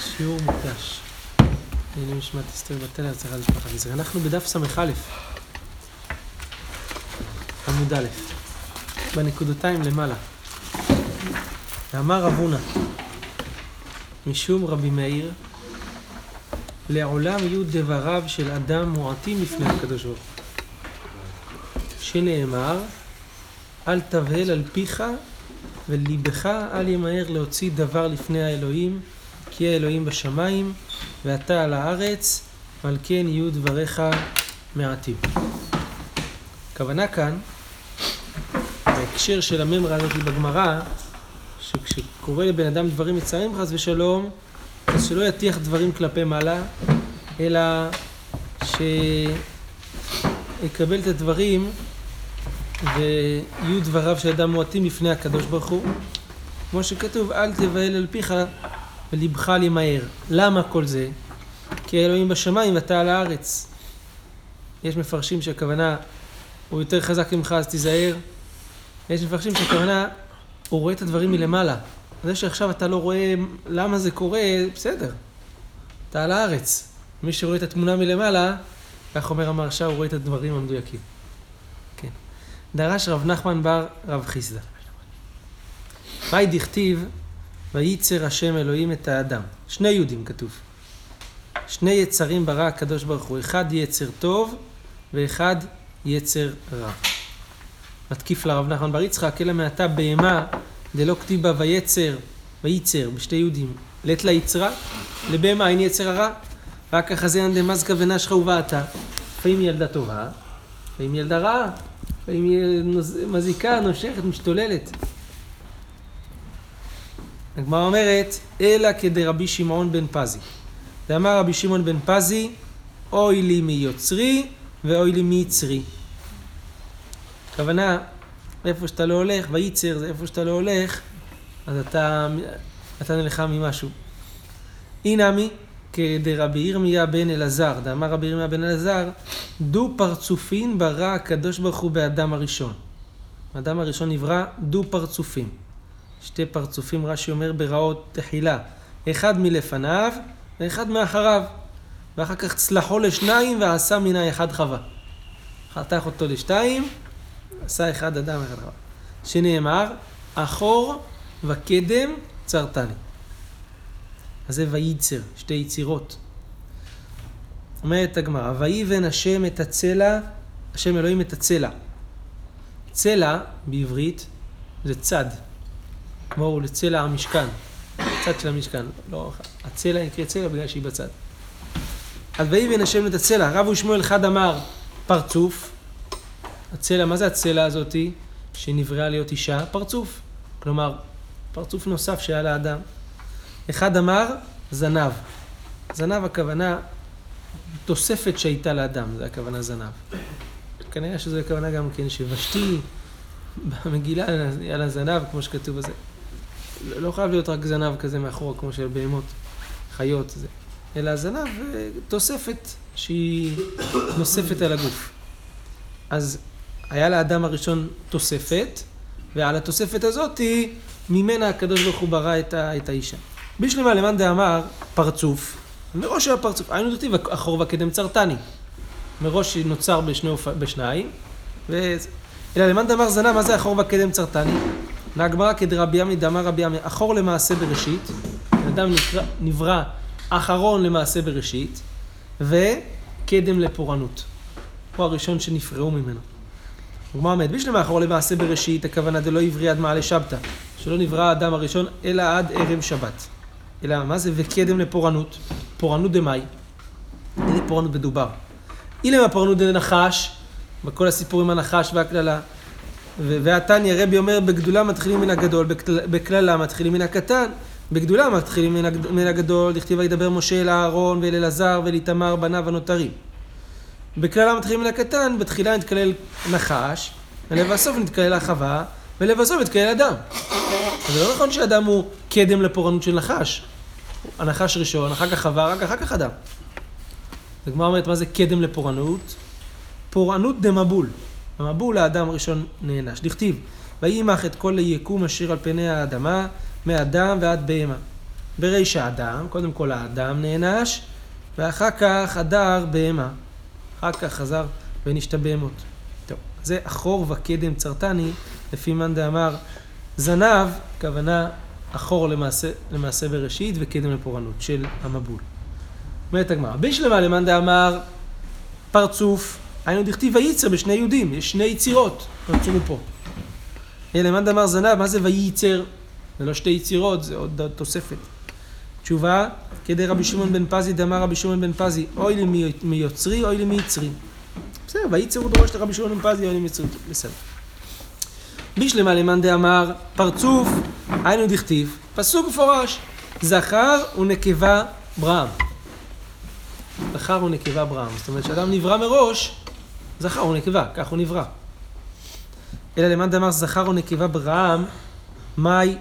שיעור מוקדש. לענייני משמעת אסתר בתל ארץ אחד משפחת ישראל. אנחנו בדף ס"א, עמוד א', בנקודתיים למעלה. ואמר רב הונא, משום רבי מאיר, לעולם יהיו דבריו של אדם מועטים לפני הקדוש ברוך הוא. שנאמר, אל תבהל על פיך וליבך אל ימהר להוציא דבר לפני האלוהים, כי האלוהים בשמיים ואתה על הארץ, ועל כן יהיו דבריך מעטים. הכוונה כאן, בהקשר של הממרה הזאת בגמרא, שכשקורה לבן אדם דברים מצערים חס ושלום, אז שלא יטיח דברים כלפי מעלה, אלא שיקבל את הדברים ויהיו דבריו של אדם מועטים לפני הקדוש ברוך הוא. כמו שכתוב, אל תבהל על פיך ולבך למהר. למה כל זה? כי האלוהים בשמיים ואתה על הארץ. יש מפרשים שהכוונה, הוא יותר חזק ממך אז תיזהר. יש מפרשים שהכוונה, הוא רואה את הדברים מלמעלה. זה שעכשיו אתה לא רואה למה זה קורה, בסדר. אתה על הארץ. מי שרואה את התמונה מלמעלה, כך אומר המרשה, הוא רואה את הדברים המדויקים. דרש רב נחמן בר רב חיסדא. מאי דכתיב, וייצר השם אלוהים את האדם. שני יהודים כתוב. שני יצרים ברא הקדוש ברוך הוא, אחד יצר טוב ואחד יצר רע. מתקיף לרב נחמן בר יצחק, אלא מעתה בהמה דלא כתיבה ויצר, וייצר, בשתי יהודים, לית ליצרה, לבהמה אין יצר הרע. רק החזיין דמזקה ונשכה ובעתה. לפעמים ילדה טובה, לפעמים ילדה רעה, לפעמים מזיקה, נושכת, משתוללת. הגמרא אומרת, אלא כדרבי שמעון בן פזי. ואמר רבי שמעון בן פזי, אוי לי מיוצרי ואוי לי מיצרי. הכוונה, איפה שאתה לא הולך, וייצר זה איפה שאתה לא הולך, אז אתה, אתה נלחם ממשהו. אינמי, כדרבי ירמיה בן אלעזר, דאמר רבי ירמיה בן אלעזר, דו פרצופין ברא הקדוש ברוך הוא באדם הראשון. האדם הראשון נברא דו פרצופים. שתי פרצופים, רש"י אומר, ברעות תחילה. אחד מלפניו ואחד מאחריו. ואחר כך צלחו לשניים ועשה מן האחד חווה. חתך אותו לשתיים, עשה אחד אדם אחד חווה. שנאמר, אחור וקדם צרתני. אז זה וייצר, שתי יצירות. אומרת הגמרא, ויבן השם את הצלע, השם אלוהים את הצלע. צלע בעברית זה צד. כמו לצלע המשכן, צד של המשכן. לא, הצלע נקרא צלע בגלל שהיא בצד. אז ויבן השם את הצלע. רבו שמואל חד אמר פרצוף. הצלע, מה זה הצלע הזאתי שנבראה להיות אישה? פרצוף. כלומר, פרצוף נוסף שהיה לאדם. אחד אמר זנב. זנב הכוונה תוספת שהייתה לאדם, זה הכוונה זנב. כנראה שזו הכוונה גם כן שוושתי במגילה היה לה זנב, כמו שכתוב בזה. לא חייב להיות רק זנב כזה מאחורה, כמו של בהמות, חיות, זה. אלא זנב תוספת שהיא נוספת על הגוף. אז היה לאדם הראשון תוספת, ועל התוספת הזאתי, ממנה הקדוש ברוך הוא ברא את, ה, את האישה. בשלמה למאן דאמר פרצוף, מראש היה פרצוף, היינו דכתיב אחור וקדם צרתני. מראש נוצר בשני, בשניים, ו... אלא למאן דאמר זנב, מה זה אחור וקדם צרתני? להגמרא כדרבי עמי דאמר רבי עמי, אחור למעשה בראשית, אדם נקרא, נברא אחרון למעשה בראשית, וקדם לפורענות. הוא הראשון שנפרעו ממנו. הגמרא אומרת, בשלמה אחור למעשה בראשית, הכוונה דלא עברי עד מעלה שבתא, שלא נברא האדם הראשון אלא עד ערב שבת. אלא מה זה וקדם לפורענות? פורענות דמאי. איזה פורענות מדובר? אילם הפורענות דנחש, בכל הסיפור עם הנחש והקללה. והתניא רבי אומר בגדולה מתחילים מן הגדול, בקללה מתחילים מן הקטן, בגדולה מתחילים מן הגדול, דכתיב וידבר משה אל אהרון ואל אלעזר ואל איתמר בניו הנותרים. בקללה מתחילים מן הקטן, בתחילה נתקלל נחש, ולבסוף נתקלל החווה, ולבסוף נתקלל אדם. אז זה לא נכון שאדם הוא קדם לפורענות של נחש. הנחש ראשון, אחר כך חווה, רק אחר כך אדם. הגמרא אומרת מה זה קדם לפורענות? פורענות דמבול. המבול האדם הראשון נענש. דכתיב, וימח את כל היקום אשר על פני האדמה, מאדם ועד בהמה. בריש האדם, קודם כל האדם נענש, ואחר כך הדר בהמה. אחר כך חזר ונשתה בהמות. טוב, זה אחור וקדם צרתני, לפי מאן דאמר זנב, כוונה אחור למעשה, למעשה בראשית וקדם לפורענות של המבול. אומרת הגמרא, בשלמה למאן דאמר פרצוף, היינו דכתיב וייצר בשני יהודים, יש שני יצירות, רצונו פה. למאן דאמר זנב, מה זה וייצר? זה לא שתי יצירות, זה עוד תוספת. תשובה, כדי רבי שמעון בן פזי דאמר רבי שמעון בן פזי, אוי לי מיוצרי, אוי לי מיצרי. בסדר, וייצר הוא דורש לרבי שמעון בן פזי, אוי לי מיצרי. בסדר. בשלמה למאן דאמר פרצוף, היינו דכתיב, פסוק מפורש, זכר ונקבה ברם. זכר ונקבה ברם. זאת אומרת, כשאדם נברא מראש, זכר ונקבה, כך הוא נברא. אלא למאן דאמר זכר ונקבה ברם, מאי,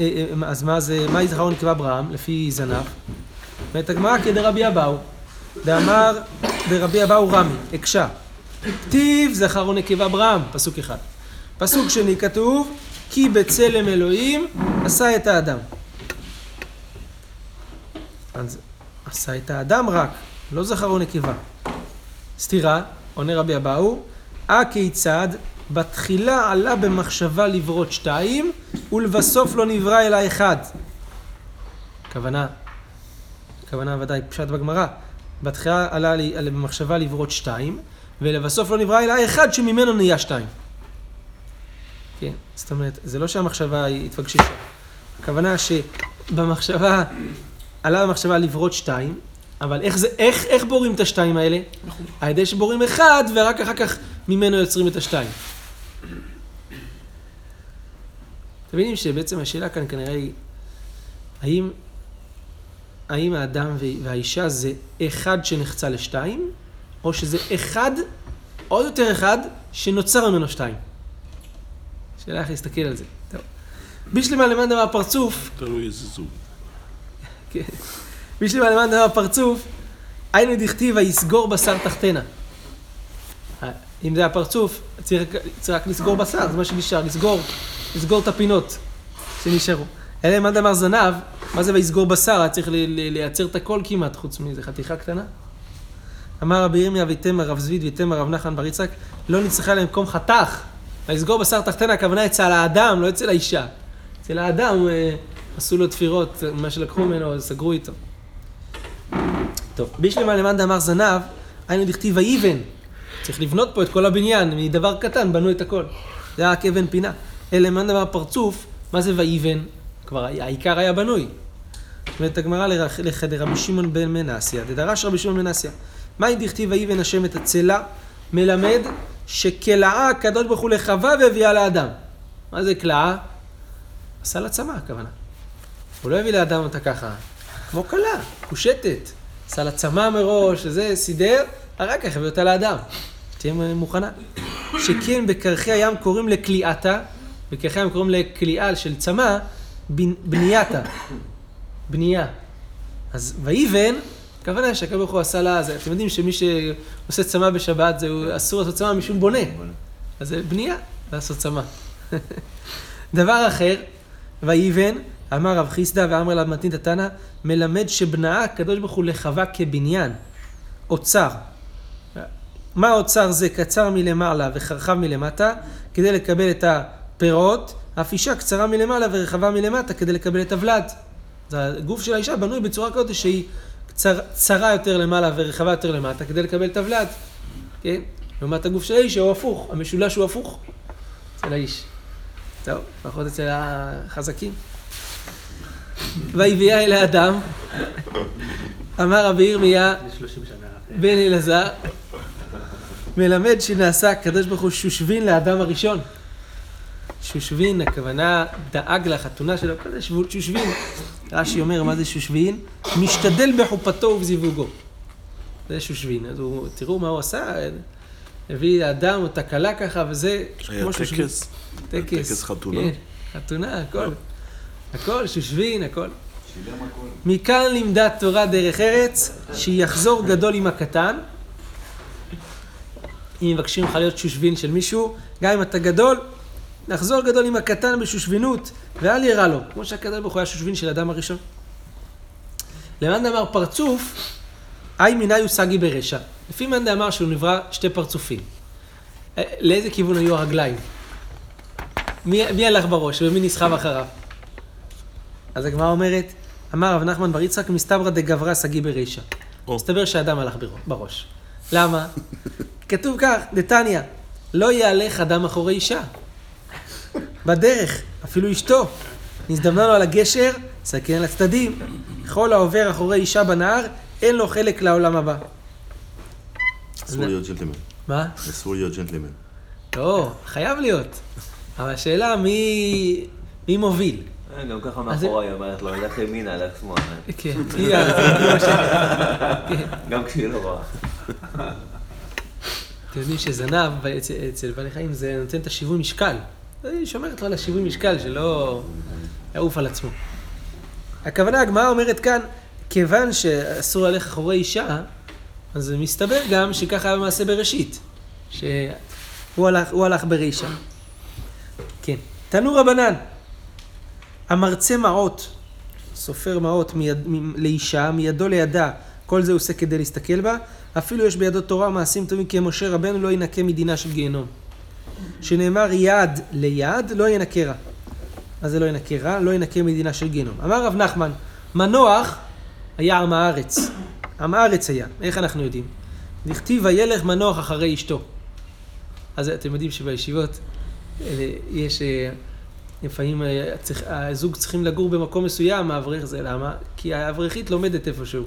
אה, אה, אז מה זה, מאי זכר ונקבה ברם, לפי זנב? ואת הגמרא כדרבי אבאו, דאמר דרבי אבאו רמי, הקשה. כתיב זכר ונקבה ברם, פסוק אחד. פסוק שני כתוב, כי בצלם אלוהים עשה את האדם. אז עשה את האדם רק, לא זכר או נקבה. סתירה, עונה רבי אבאו, הכיצד בתחילה עלה במחשבה לברות שתיים, ולבסוף לא נברא אלא אחד. כוונה, כוונה ודאי פשט בגמרא, בתחילה עלה לי, במחשבה לברות שתיים, ולבסוף לא נברא אלא אחד שממנו נהיה שתיים. כן, זאת אומרת, זה לא שהמחשבה היא התפגשישה. הכוונה שבמחשבה, עלה במחשבה לברות שתיים, אבל איך, זה, איך, איך בורים את השתיים האלה? נכון. על ידי שבורים אחד, ורק אחר כך ממנו יוצרים את השתיים. אתם מבינים שבעצם השאלה כאן כנראה היא, האם, האם האדם והאישה זה אחד שנחצה לשתיים, או שזה אחד, עוד יותר אחד, שנוצר ממנו שתיים? שאלה איך להסתכל על זה. טוב. בשלמה למען דבר פרצוף. תלוי איזה זוג. כן. בשלמה למען דבר פרצוף, היינו דכתיב ויסגור בשר תחתנה. אם זה הפרצוף, צריך, צריך רק לסגור בשר, זה מה שנשאר, לסגור, לסגור את הפינות שנשארו. אלא אם אמר זנב, מה זה ויסגור בשר? היה צריך לייצר את הכל כמעט, חוץ מזה חתיכה קטנה. אמר רבי ירמיה ויתם הרב זביד ויתם הרב נחמן בר יצחק, לא נצטרכה למקום חתך, ויסגור בשר תחתנה, הכוונה אצל האדם, לא אצל האישה. אצל האדם אה, עשו לו תפירות, מה שלקחו ממנו, סגרו איתו. טוב, בשלמה למאן דאמר זנב, היינו דכתיב ויבן. צריך לבנות פה את כל הבניין, מדבר קטן בנו את הכל. זה היה רק אבן פינה. אלא למאן דאמר פרצוף, מה זה ויבן? כבר העיקר היה בנוי. אומרת הגמרא לחדר רבי שמעון בן מנסיה, דדרש רבי שמעון בן מנסיה. מהי דכתיב ויבן השם את הצלע? מלמד שכלאה הקדוש ברוך הוא לחווה והביאה לאדם. מה זה כלאה? עשה לה צמא, הכוונה. הוא לא הביא לאדם אותה ככה, כמו כלה, קושטת. עשה לה צמא מראש, זה, סידר, אחר כך הביא אותה לאדם. תהיה מוכנה. שכן בקרחי הים קוראים לכליאתה, בקרחי הים קוראים לכליאה של צמא, בנייתה. בנייה. אז ויבן, הכוונה שהקדוש ברוך הוא עשה לה, אתם יודעים שמי שעושה צמא בשבת, זה אסור לעשות צמא משום בונה. אז זה בנייה, לעשות צמא. דבר אחר, ויבן, אמר רב חיסדא ואמר לה מתנית התנא, מלמד שבנאה הקדוש ברוך הוא לחווה כבניין, אוצר. מה האוצר זה? קצר מלמעלה וחרחב מלמטה, כדי לקבל את הפירות, אף אישה קצרה מלמעלה ורחבה מלמטה כדי לקבל את הוולד. הגוף של האישה בנוי בצורה כזאת שהיא צר, צרה יותר למעלה ורחבה יותר למטה כדי לקבל הוולד, כן? לעומת הגוף של האיש הוא הפוך, המשולש הוא הפוך אצל האיש. טוב, לפחות אצל החזקים. ויביאה אל האדם, אמר רבי ירמיה בן אלעזר, מלמד שנעשה הקדוש ברוך הוא שושבין לאדם הראשון. שושבין, הכוונה דאג לחתונה שלו, כזה שושבין. רש"י אומר, מה זה שושבין? משתדל בחופתו ובזיווגו. זה שושבין. אז הוא, תראו מה הוא עשה, הביא אדם או תקלה ככה, וזה כמו שושבין. היה טקס. טקס. טקס חתונה. כן, חתונה, הכל. הכל, שושבין, הכל. מכאן לימדה תורה דרך ארץ, שיחזור גדול עם הקטן. אם מבקשים לך להיות שושבין של מישהו, גם אם אתה גדול, נחזור גדול עם הקטן בשושבינות, ואל ירא לו, כמו שהקדוש ברוך הוא היה שושבין של אדם הראשון. למאן דאמר פרצוף, אי מיני סגי ברשע. לפי מאן דאמר שהוא נברא שתי פרצופים. אה, לאיזה כיוון היו הרגליים? מי, מי הלך בראש ומי נסחב אחריו? אז הגמרא אומרת, אמר רב נחמן בר יצחק, מסתברא דגברא סגי ברישא. מסתבר שאדם הלך בראש. למה? כתוב כך, דתניא, לא יהלך אדם אחורי אישה. בדרך, אפילו אשתו. נזדמנה לו על הגשר, סכן על הצדדים. כל העובר אחורי אישה בנהר, אין לו חלק לעולם הבא. אסור להיות ג'נטלמן. מה? אסור להיות ג'נטלמן. לא, חייב להיות. אבל השאלה מי, מי מוביל. אה, גם ככה מאחורי היא אומרת לו, לך ימינה, לך שמאלה. כן, גם כשהיא לא רואה. אתם יודעים שזנב אצל בעלי חיים זה נותן את השיווי משקל. היא שומרת לו על השיווי משקל, שלא יעוף על עצמו. הכוונה, הגמרא אומרת כאן, כיוון שאסור ללכת אחורי אישה, אז מסתבר גם שככה היה במעשה בראשית. שהוא הלך, הלך ברישה. כן. תנו רבנן, המרצה מעות, סופר מעות מיד, מ, לאישה, מידו לידה, כל זה עושה כדי להסתכל בה, אפילו יש בידו תורה ומעשים טובים כמשה רבנו לא ינקה מדינה של גיהנום. שנאמר יד ליד לא ינקה רע. מה זה לא ינקה רע? לא ינקה מדינה של גיהנום. אמר רב נחמן, מנוח היה עם הארץ. עם הארץ היה. איך אנחנו יודעים? דכתיב וילך מנוח אחרי אשתו. אז אתם יודעים שבישיבות אה, יש, אה, לפעמים אה, הזוג צריכים לגור במקום מסוים, האברך זה למה? כי האברכית לומדת איפשהו.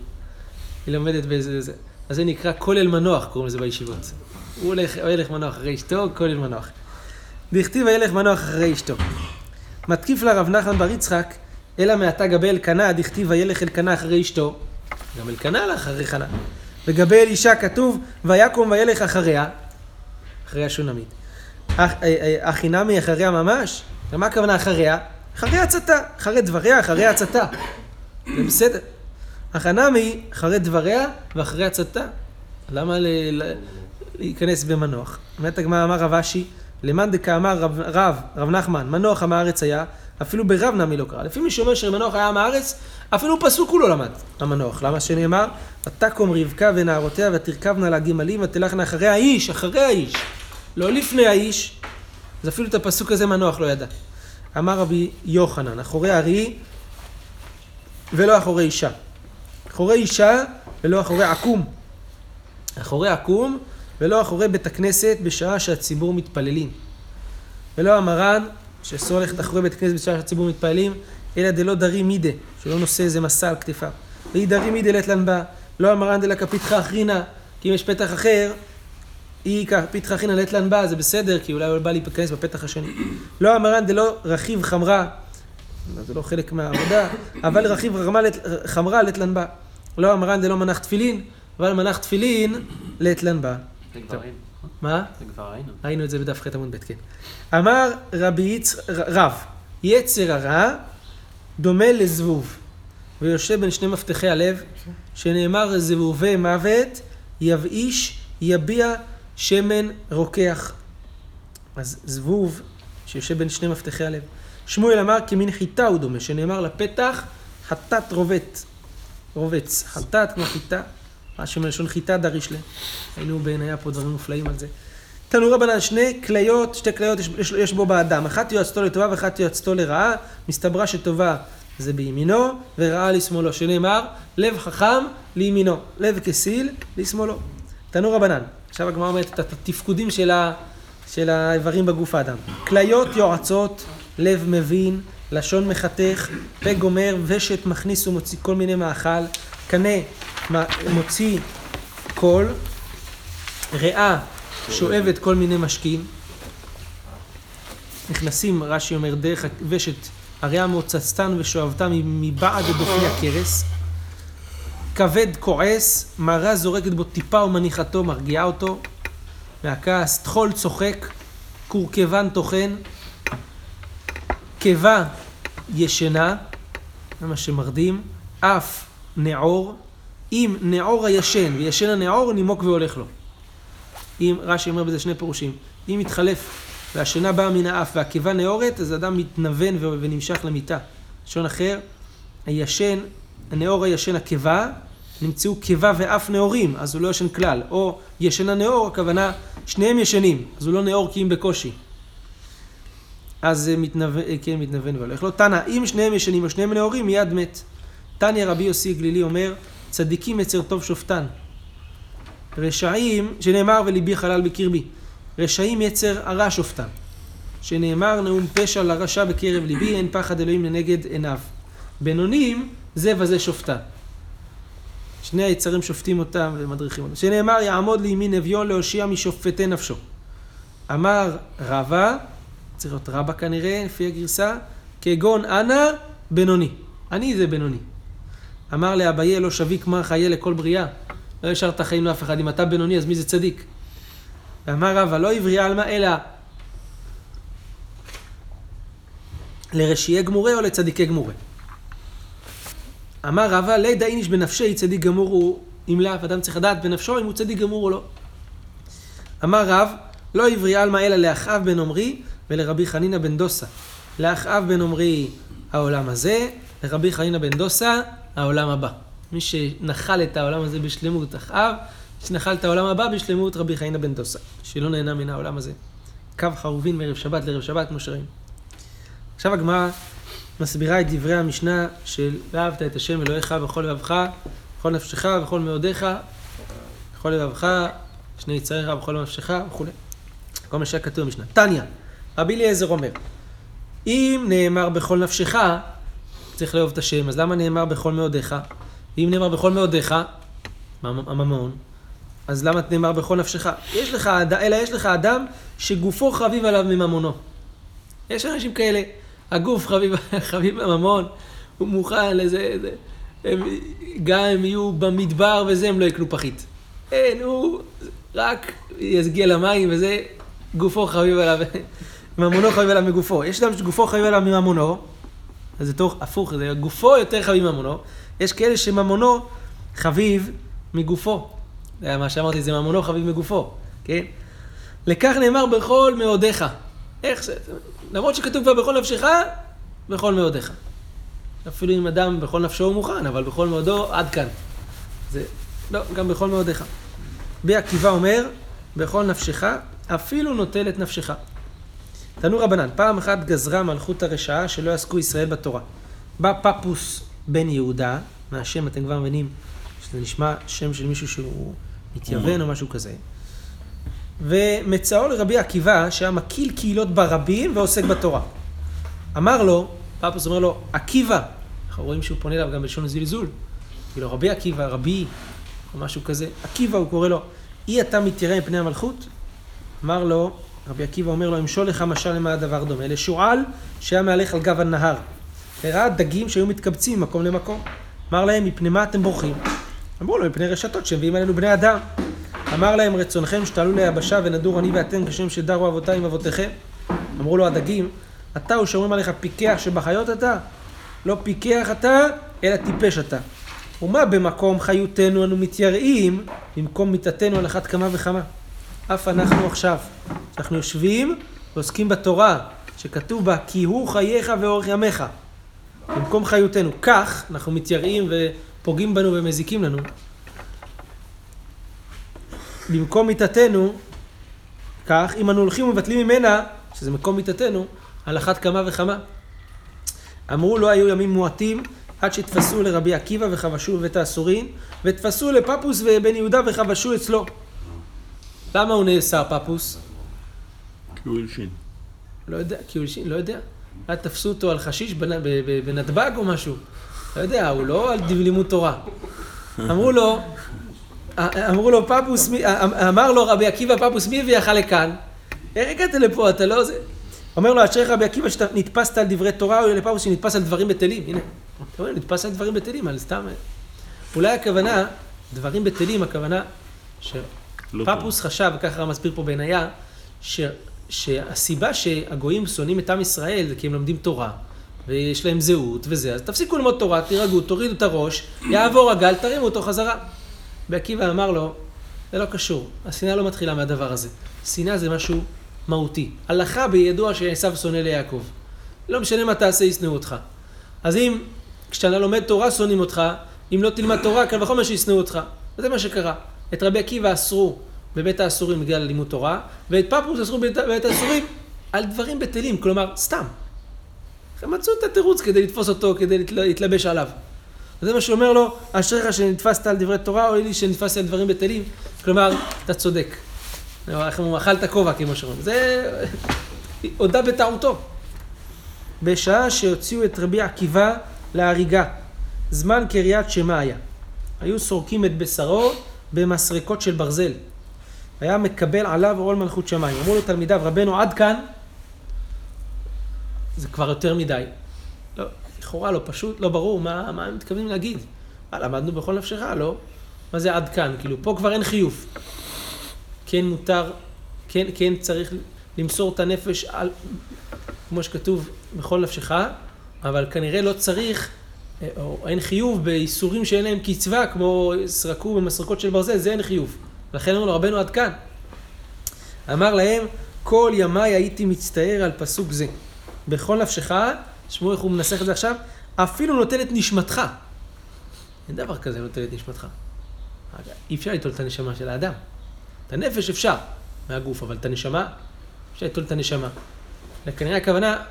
היא לומדת באיזה... זה. אז זה נקרא כולל מנוח, קוראים לזה בישיבות. הוא הולך, מנוח אחרי אשתו, כולל מנוח. דכתיב וילך מנוח אחרי אשתו. מתקיף לה רב נחמן בר יצחק, אלא מעתה גבי אלקנה, דכתיב וילך אלקנה אחרי אשתו. גם אלקנה הלך אחרי חנה. לגבי אלישע כתוב, ויקום וילך אחריה, אחרי השונמית. הכי אה, נמי אחריה ממש? ומה הכוונה אחריה? אחרי הצתה, אחרי דבריה, אחרי הצתה. זה בסדר. החנמי, אחרי דבריה ואחרי הצתה. למה ל... להיכנס במנוח? באמת הגמרא אמר רב אשי, למאן דקאמר רב, רב, רב נחמן, מנוח עם הארץ היה, אפילו ברב נמי לא קרא. לפי מי שאומר שמנוח היה עם הארץ, אפילו פסוק הוא לא למד, המנוח. למה שנאמר? ותקום רבקה ונערותיה ותרכבנה לה גמלים ותלכנה אחרי האיש, אחרי האיש. לא לפני האיש, אז אפילו את הפסוק הזה מנוח לא ידע. אמר רבי יוחנן, אחורי ארי ולא אחורי אישה. אחורי אישה ולא אחורי עקום. אחורי עקום ולא אחורי בית הכנסת בשעה שהציבור מתפללים. ולא המרן, שאסור ללכת אחורי בית הכנסת בשעה שהציבור מתפללים, אלא דלא דרי מידה, שלא נושא איזה מסע על כתפיו. ואי דרי מידה לטלן בה, לא המרן דלא כפיתך אחרינה, כי אם יש פתח אחר, אי כפיתך אחרינה לטלן בה, זה בסדר, כי אולי הוא בא להיכנס בפתח השני. לא המרן דלא רכיב חמרה, זה לא חלק מהעבודה, אבל רכיב חמרה לטלן בה. לא המרן דלא מנח תפילין, אבל מנח תפילין לטלן בה. מה? זה כבר ראינו. ראינו את זה בדף ח' עמוד ב', כן. אמר רבי יצ... רב, יצר הרע דומה לזבוב, ויושב בין שני מפתחי הלב, שנאמר זבובי מוות, יבאיש, יביע שמן רוקח. אז זבוב שיושב בין שני מפתחי הלב. שמואל אמר כמין חיטה הוא דומה, שנאמר לפתח חטאת רובץ. רובץ, חטאת כמו חיטה. רש"י מלשון חיטה דריש לה. היינו בעין, היה פה דברים מופלאים על זה. תנו רבנן, שני כליות, שתי כליות יש, יש, יש בו באדם. אחת יועצתו לטובה ואחת יועצתו לרעה. מסתברה שטובה זה בימינו, ורעה לשמאלו. שנאמר, לב חכם לימינו, לב כסיל לשמאלו. תנו רבנן. עכשיו הגמרא אומרת את התפקודים של, ה, של האיברים בגוף האדם. כליות יועצות, לב מבין, לשון מחתך, פה גומר, ושת מכניס ומוציא כל מיני מאכל, קנה מוציא קול, ריאה שואבת כל מיני משקים, נכנסים, רש"י אומר, דרך הוושת, הריאה מוצצתן ושואבתן מבעד לדופי הכרס, כבד כועס, מרה זורקת בו טיפה ומניחתו, מרגיעה אותו. מהכעס, טחול צוחק, קורקבן טוחן, קיבה ישנה, זה מה שמרדים, אף נעור, אם נעור הישן וישן הנעור, נימוק והולך לו. אם, רש"י אומר בזה שני פירושים, אם מתחלף והשינה באה מן האף והקיבה נאורת, אז אדם מתנוון ונמשך למיטה. לשון אחר, הישן, הנאור הישן הקיבה, נמצאו קיבה ואף נאורים, אז הוא לא ישן כלל. או ישן הנאור, הכוונה, שניהם ישנים, אז הוא לא נאור כי אם בקושי. אז מתנוון, כן, מתנוון והולך לו. תנא, אם שניהם ישנים או שניהם נאורים, מיד מת. תניא רבי יוסי גלילי אומר, צדיקים יצר טוב שופטן. רשעים, שנאמר וליבי חלל בקרבי. רשעים יצר הרע שופטן. שנאמר נאום פשע לרשע בקרב ליבי, אין פחד אלוהים לנגד עיניו. בינונים, זה וזה שופטן. שני היצרים שופטים אותם ומדריכים אותם. שנאמר יעמוד לימין אביון להושיע משופטי נפשו. אמר רבא, צריך להיות רבא כנראה, לפי הגרסה, כגון אנא בינוני. אני זה בינוני. אמר לאביי לא שבי כמה חיה לכל בריאה. לא השארת חיים לאף אחד. אם אתה בינוני אז מי זה צדיק? ואמר רבא לא עברי עלמא אלא לרשיעי גמורי או לצדיקי גמורי. אמר רבא לידע איניש בנפשי צדיק גמור הוא אם לאו, אדם צריך לדעת בנפשו אם הוא צדיק גמור או לא. אמר רב, לא עברי עלמא אלא לאחאב בן עמרי ולרבי חנינא בן דוסה. לאחאב בן עמרי העולם הזה, לרבי חנינא בן דוסה העולם הבא. מי שנחל את העולם הזה בשלמות אחאב, שנחל את העולם הבא בשלמות רבי חנינא בן דוסה, שלא נהנה מן העולם הזה. קו חרובין מערב שבת לערב שבת, כמו שראינו. עכשיו הגמרא מסבירה את דברי המשנה של ואהבת את השם אלוהיך בכל לבבך, בכל נפשך, בכל מאודיך, בכל לבבך, שני יצריך, בכל נפשך וכולי. כל מה שהיה כתוב במשנה. תניא, רבי אליעזר אומר, אם נאמר בכל נפשך, צריך לאהוב את השם, אז למה נאמר בכל מאודיך? ואם נאמר בכל מאודיך, הממון, אז למה נאמר בכל נפשך? יש לך, אלא יש לך אדם שגופו חביב עליו מממונו. יש אנשים כאלה, הגוף חביב, חביב בממון, הוא מוכן לזה, זה, הם, גם הם יהיו במדבר וזה, הם לא יקנו פחית. אין, הוא רק יגיע למים וזה, גופו חביב עליו, ממונו חביב עליו מגופו. יש אדם שגופו חביב עליו מממונו, זה תוך הפוך, זה גופו יותר חביב מממונו. יש כאלה שממונו חביב מגופו. זה מה שאמרתי, זה ממונו חביב מגופו, כן? לכך נאמר בכל מאודיך. איך זה? למרות שכתוב כבר בכל נפשך, בכל מאודיך. אפילו אם אדם בכל נפשו הוא מוכן, אבל בכל מאודו, עד כאן. זה, לא, גם בכל מאודיך. רבי עקיבא אומר, בכל נפשך, אפילו נוטל את נפשך. תנו רבנן, פעם אחת גזרה מלכות הרשעה שלא יעסקו ישראל בתורה. בא פפוס בן יהודה, מהשם אתם כבר מבינים שזה נשמע שם של מישהו שהוא מתייוון או משהו כזה. ומצאו לרבי עקיבא שהיה מקיל קהילות ברבים ועוסק בתורה. אמר לו, פפוס אומר לו, עקיבא, אנחנו רואים שהוא פונה אליו גם בלשון זלזול, כאילו רבי עקיבא, רבי, או משהו כזה, עקיבא הוא קורא לו, אי אתה מתיירא מפני המלכות? אמר לו, רבי עקיבא אומר לו, אמשול לך משל למה הדבר דומה? לשועל שהיה מהלך על גב הנהר. הראה דגים שהיו מתקבצים ממקום למקום. אמר להם, מפני מה אתם בורחים? אמרו לו, מפני רשתות שמביאים עלינו בני אדם. אמר להם, רצונכם שתעלו ליבשה ונדור אני ואתם כשם שדרו אבותיי עם אבותיכם. אמרו לו הדגים, אתה ושומרים עליך פיקח שבחיות אתה? לא פיקח אתה, אלא טיפש אתה. ומה במקום חיותנו אנו מתייראים, במקום מיתתנו על אחת כמה וכמה. אף אנחנו עכשיו, אנחנו יושבים ועוסקים בתורה, שכתוב בה, כי הוא חייך ואורך ימיך. במקום חיותנו. כך אנחנו מתייראים ופוגעים בנו ומזיקים לנו. במקום מיתתנו, כך, אם אנו הולכים ומבטלים ממנה, שזה מקום מיתתנו, על אחת כמה וכמה. אמרו לא היו ימים מועטים עד שתפסו לרבי עקיבא וחבשו בבית האסורים, ותפסו לפפוס ובן יהודה וחבשו אצלו. למה הוא נאסר פפוס? כי הוא הלשין. לא יודע, כי הוא הלשין, לא יודע. אולי תפסו אותו על חשיש בנתב"ג או משהו. לא יודע, הוא לא על לימוד תורה. אמרו לו, אמרו לו פפוס, מי- אמר לו רבי עקיבא פפוס, מי הביאך לכאן? איך הגעת לפה, אתה לא. אומר לו, אשריך רבי עקיבא שאתה נתפסת על דברי תורה, או לפפוס שנתפס על דברים בטלים. הנה, אתה רואה, נתפס על דברים בטלים, על סתם... אולי הכוונה, דברים בטלים, הכוונה לא שפפוס חשב, וככה הרב מסביר פה בעינייה, ש... שהסיבה שהגויים שונאים את עם ישראל זה כי הם לומדים תורה, ויש להם זהות וזה, אז תפסיקו ללמוד תורה, תירגעו, תורידו את הראש, יעבור הגל, תרימו אותו חזרה. ועקיבא אמר לו, זה לא קשור, השנאה לא מתחילה מהדבר הזה. שנאה זה משהו מהותי. הלכה בידוע שעשו שונא ליעקב. לא משנה מה תעשה, ישנאו אותך. אז אם כשאתה לומד תורה שונאים אותך, אם לא תלמד תורה, קל וחומר שישנאו אותך. וזה מה שקרה. את רבי עקיבא אסרו בבית האסורים בגלל לימוד תורה, ואת פפוס אסרו בבית האסורים על דברים בטלים, כלומר, סתם. הם מצאו את התירוץ כדי לתפוס אותו, כדי להתל- להתלבש עליו. וזה מה שאומר לו, אשריך שנתפסת על דברי תורה, אוי לי שנתפסתי על דברים בטלים. כלומר, אתה צודק. איך אומרים, אכלת כובע, כמו שאומרים. זה הודה בטעותו. בשעה שהוציאו את רבי עקיבא להריגה, זמן קריאת שמע היה. היו סורקים את בשרו במסרקות של ברזל. היה מקבל עליו עול מלכות שמיים. אמרו לו תלמידיו, רבנו עד כאן, זה כבר יותר מדי. לא, לכאורה לא פשוט, לא ברור מה, מה הם מתכוונים להגיד. מה, למדנו בכל נפשך, לא? מה זה עד כאן? כאילו, פה כבר אין חיוב. כן מותר, כן, כן צריך למסור את הנפש על, כמו שכתוב, בכל נפשך, אבל כנראה לא צריך, אה, או אין חיוב באיסורים שאין להם קצבה, כמו סרקו במסרקות של ברזל, זה אין חיוב. לכן אמרו לו, רבנו עד כאן. אמר להם, כל ימיי הייתי מצטער על פסוק זה. בכל נפשך, תשמעו איך הוא מנסח את זה עכשיו, אפילו נוטל את נשמתך. אין דבר כזה נוטל את נשמתך. אי אפשר ליטול את הנשמה של האדם. את הנפש אפשר, מהגוף, אבל את הנשמה, אפשר ליטול את הנשמה. וכנראה הכוונה,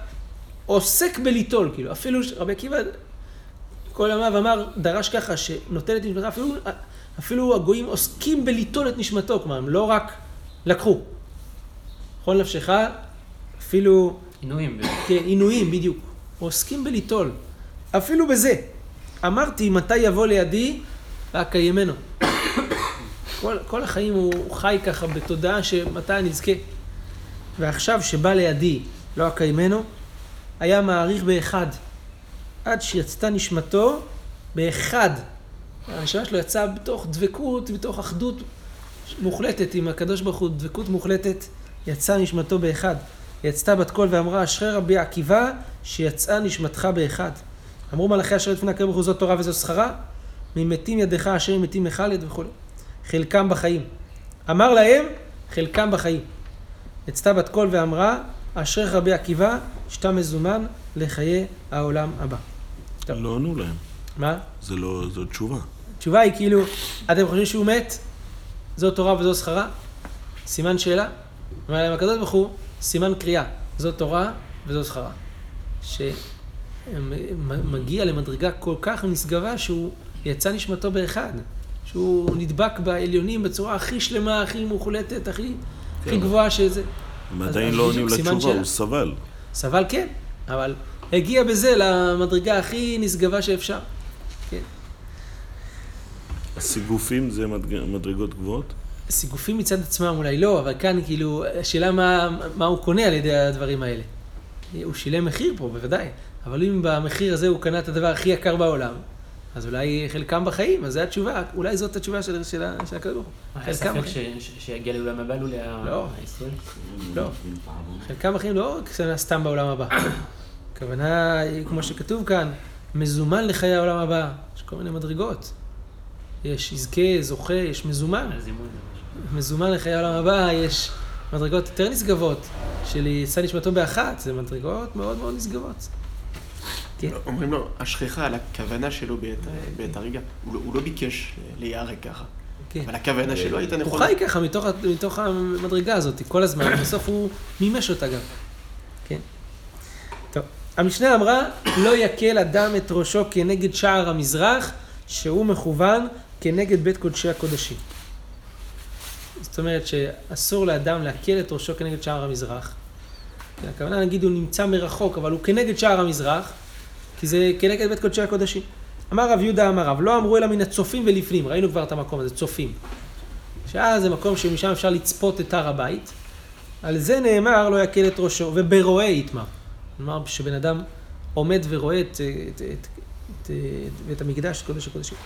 עוסק בליטול, כאילו, אפילו רבי עקיבא כל ימיו אמר, דרש ככה, שנוטל את נשמתך, אפילו, אפילו הגויים עוסקים בליטול את נשמתו, כלומר, הם לא רק לקחו. בכל נפשך, אפילו עינויים. כן, עינויים, בדיוק. עוסקים בליטול. אפילו בזה. אמרתי, מתי יבוא לידי, ואקיימנו. כל, כל החיים הוא חי ככה בתודעה שמתי אני אזכה. ועכשיו שבא לידי, לא אקיימנו, היה מעריך באחד. עד שיצתה נשמתו באחד. הנשמה שלו יצאה בתוך דבקות, בתוך אחדות מוחלטת עם הקדוש ברוך הוא, דבקות מוחלטת, יצאה נשמתו באחד. יצתה בת קול ואמרה, אשרי רבי עקיבא, שיצאה נשמתך באחד. אמרו מלאכי אשר לפני הקרב ברוך הוא זאת תורה וזו שכרה, ממתים ידך אשר מתים מחלד וכו'. חלקם בחיים. אמר להם, חלקם בחיים. יצתה בת קול ואמרה, אשריך רבי עקיבא, שאתה מזומן לחיי העולם הבא. טוב. לא ענו להם. מה? זה לא, זו תשובה. התשובה היא כאילו, אתם חושבים שהוא מת? זו תורה וזו שכרה? סימן שאלה? אומר להם הקדוש ברוך הוא, סימן קריאה. זו תורה וזו שכרה. שמגיע למדרגה כל כך נשגבה שהוא יצא נשמתו באחד. שהוא נדבק בעליונים בצורה הכי שלמה, הכי מוחלטת, הכי, הכי כן. גבוהה שזה. הם עדיין לא עונים לתשובה. הוא סבל. סבל כן, אבל הגיע בזה למדרגה הכי נשגבה שאפשר. כן. הסיגופים זה מדג- מדרגות גבוהות? סיגופים מצד עצמם אולי לא, אבל כאן כאילו, השאלה מה, מה הוא קונה על ידי הדברים האלה. הוא שילם מחיר פה, בוודאי. אבל אם במחיר הזה הוא קנה את הדבר הכי יקר בעולם, אז אולי חלקם בחיים, אז זו התשובה, אולי זאת התשובה של, של, הקדוש ברוך הוא. היה חלקם ספק שיגיע לעולם הבא לולא לא. הישראל? לא. חלקם בחיים לא סתם בעולם הבא. הכוונה היא, כמו שכתוב כאן, מזומן לחיי העולם הבא. יש כל מיני מדרגות. יש יזכה, זוכה, יש מזומן. מזומן לחיי העולם הבא, יש מדרגות יותר נשגבות, של יצא נשמתו באחת, זה מדרגות מאוד מאוד נשגבות. כן. אומרים לו, אשריך על הכוונה שלו בעת. הוא לא, הוא לא ביקש להיהרג ככה. כן. אבל הכוונה שלו הייתה הוא נכונה. חי ככה מתוך, המדרגה הזאת כל הזמן, ובסוף הוא מימש אותה גם. המשנה אמרה, לא יקל אדם את ראשו כנגד שער המזרח, שהוא מכוון כנגד בית קודשי הקודשים. זאת אומרת שאסור לאדם להקל את ראשו כנגד שער המזרח. הכוונה נגיד הוא נמצא מרחוק, אבל הוא כנגד שער המזרח, כי זה כנגד בית קודשי הקודשים. אמר רב יהודה אמר רב, לא אמרו אלא מן הצופים ולפנים, ראינו כבר את המקום הזה, צופים. שאז זה מקום שמשם אפשר לצפות את הר הבית. על זה נאמר לא יקל את ראשו, וברואה יתמר. כלומר, שבן אדם עומד ורואה את, את, את, את, את, המקדש, קודש הקודשים.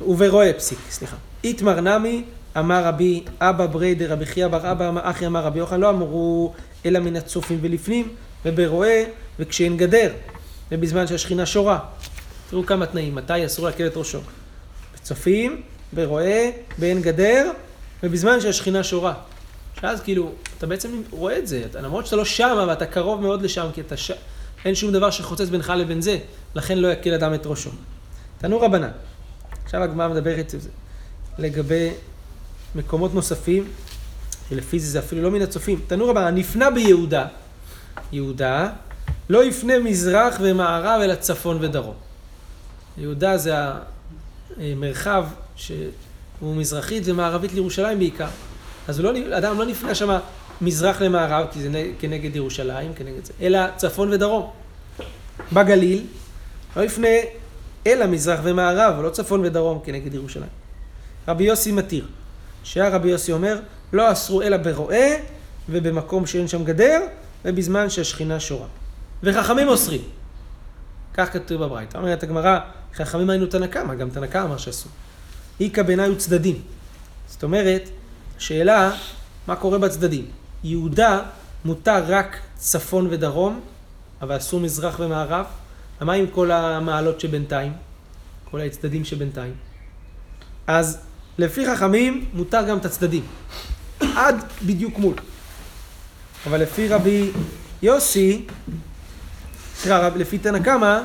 וברואה פסיק, סליחה. איתמר נמי, אמר רבי אבא ברי דרבי חייא בר אבא, אחי אמר רבי יוחנן, לא אמרו אלא מן הצופים ולפנים, וברואה וכשאין גדר, ובזמן שהשכינה שורה. תראו כמה תנאים, מתי אסור להקל את ראשו. בצופים, ברואה, בעין גדר, ובזמן שהשכינה שורה. שאז כאילו, אתה בעצם רואה את זה, אתה, למרות שאתה לא שם, אבל אתה קרוב מאוד לשם, כי אתה ש... אין שום דבר שחוצץ בינך לבין זה, לכן לא יקל אדם את ראשו. תנו רבנן. עכשיו הגמרא מדברת על זה. לגבי מקומות נוספים, שלפי זה זה אפילו לא מן הצופים. תנו רבנן, נפנה ביהודה, יהודה, לא יפנה מזרח ומערב אלא צפון ודרום. יהודה זה המרחב שהוא מזרחית ומערבית לירושלים בעיקר. אז לא, אדם לא נפנה שם מזרח למערב, כי זה כנגד ירושלים, כנגד זה, אלא צפון ודרום. בגליל, לא יפנה אלא מזרח ומערב, ולא צפון ודרום כנגד ירושלים. רבי יוסי מתיר, שהרבי יוסי אומר, לא אסרו אלא ברועה ובמקום שאין שם גדר, ובזמן שהשכינה שורה. וחכמים אוסרים. כך כתוב בברייתא. אומרת הגמרא, חכמים היינו תנא קמא, גם תנא קמא אמר שאסור. איכא בעיניי הוא צדדים. זאת אומרת, שאלה, מה קורה בצדדים? יהודה מותר רק צפון ודרום, אבל אסור מזרח ומערב. ומה עם כל המעלות שבינתיים? כל הצדדים שבינתיים? אז לפי חכמים מותר גם את הצדדים. עד בדיוק מול. אבל לפי רבי יוסי, סליחה, לפי תנא קמא,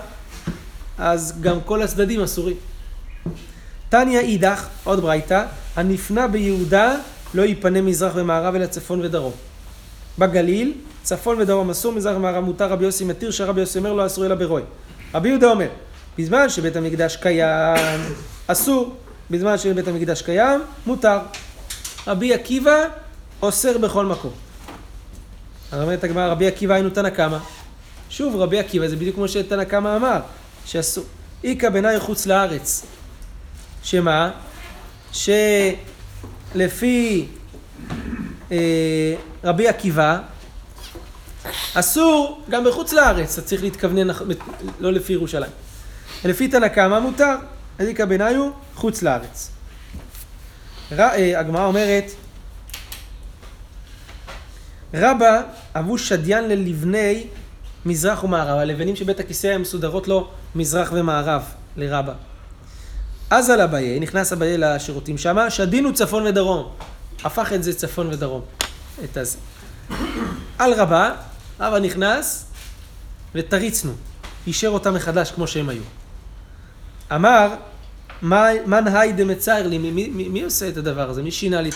אז גם כל הצדדים אסורים. תניא אידך, עוד ברייתא, הנפנה ביהודה לא ייפנה מזרח ומערב אלא צפון ודרום. בגליל, צפון ודרום אסור, מזרח ומערב מותר, רבי יוסי מתיר, שרבי יוסי אומר לא אסור אלא ברוי. רבי יהודה אומר, בזמן שבית המקדש קיים, אסור, בזמן שבית המקדש קיים, מותר. רבי עקיבא אוסר בכל מקום. אומרת הגמרא, רבי עקיבא היינו תנא קמא. שוב, רבי עקיבא זה בדיוק כמו שתנא קמא אמר, שאסור. איכא בעיניי חוץ לארץ. שמה? שלפי רבי עקיבא, אסור גם בחוץ לארץ, אתה צריך להתכוונן, לא לפי ירושלים. לפי תנא קמא מותר, בעיניי הוא חוץ לארץ. אה, הגמרא אומרת, רבא אבו שדיין ללבני מזרח ומערב. הלבנים של בית הכיסא הן מסודרות לו מזרח ומערב לרבא. אז על אביי, נכנס אביי לשירותים שמה, שדינו צפון ודרום. הפך את זה צפון ודרום. את הזה. על רבה, רבא נכנס ותריצנו. אישר אותם מחדש כמו שהם היו. אמר, מן היי דמצער לי, מי, עושה את הדבר הזה? מי שינה לי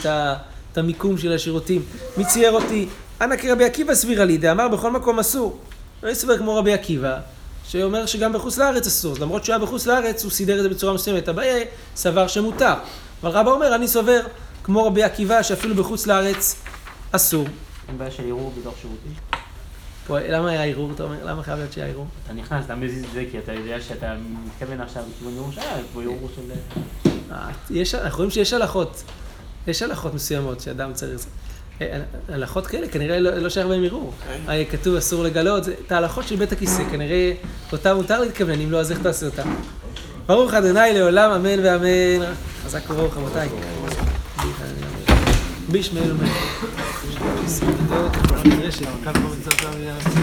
את המיקום של השירותים? מי צייר אותי? אנא כרבי עקיבא סבירה לי, דאמר בכל מקום אסור. לא יסבר כמו רבי עקיבא, שאומר שגם בחוץ לארץ אסור. למרות שהוא היה בחוץ לארץ, הוא סידר את זה בצורה מסוימת. אביי סבר שמותר. אבל רבא אומר, אני סובר כמו רבי עקיבא, שאפילו בחוץ לארץ אסור. אין בעיה של ערעור בתוך שירותים? פה, למה היה ערעור, אתה אומר? למה חייב להיות שהיה ערעור? אתה נכנס, אתה מזיז את זה כי אתה יודע שאתה מתכוון עכשיו לכיוון ירושלים, פה ערעור של... אה, יש, אנחנו רואים שיש הלכות. יש הלכות מסוימות שאדם צריך... אה, הלכות כאלה כנראה לא, לא שייך בהם ערעור. אה, כתוב אסור לגלות, זה- את ההלכות של בית הכיסא, כנראה אותה מותר להתכוון, אם לא אז איך תעשה אותה? ברוך אדוני לעולם אמן ואמן. חזק וברוך רבותיי. ביש מיר מען איז די קיס דאָט פרעדערש אין קארקובץ זעטער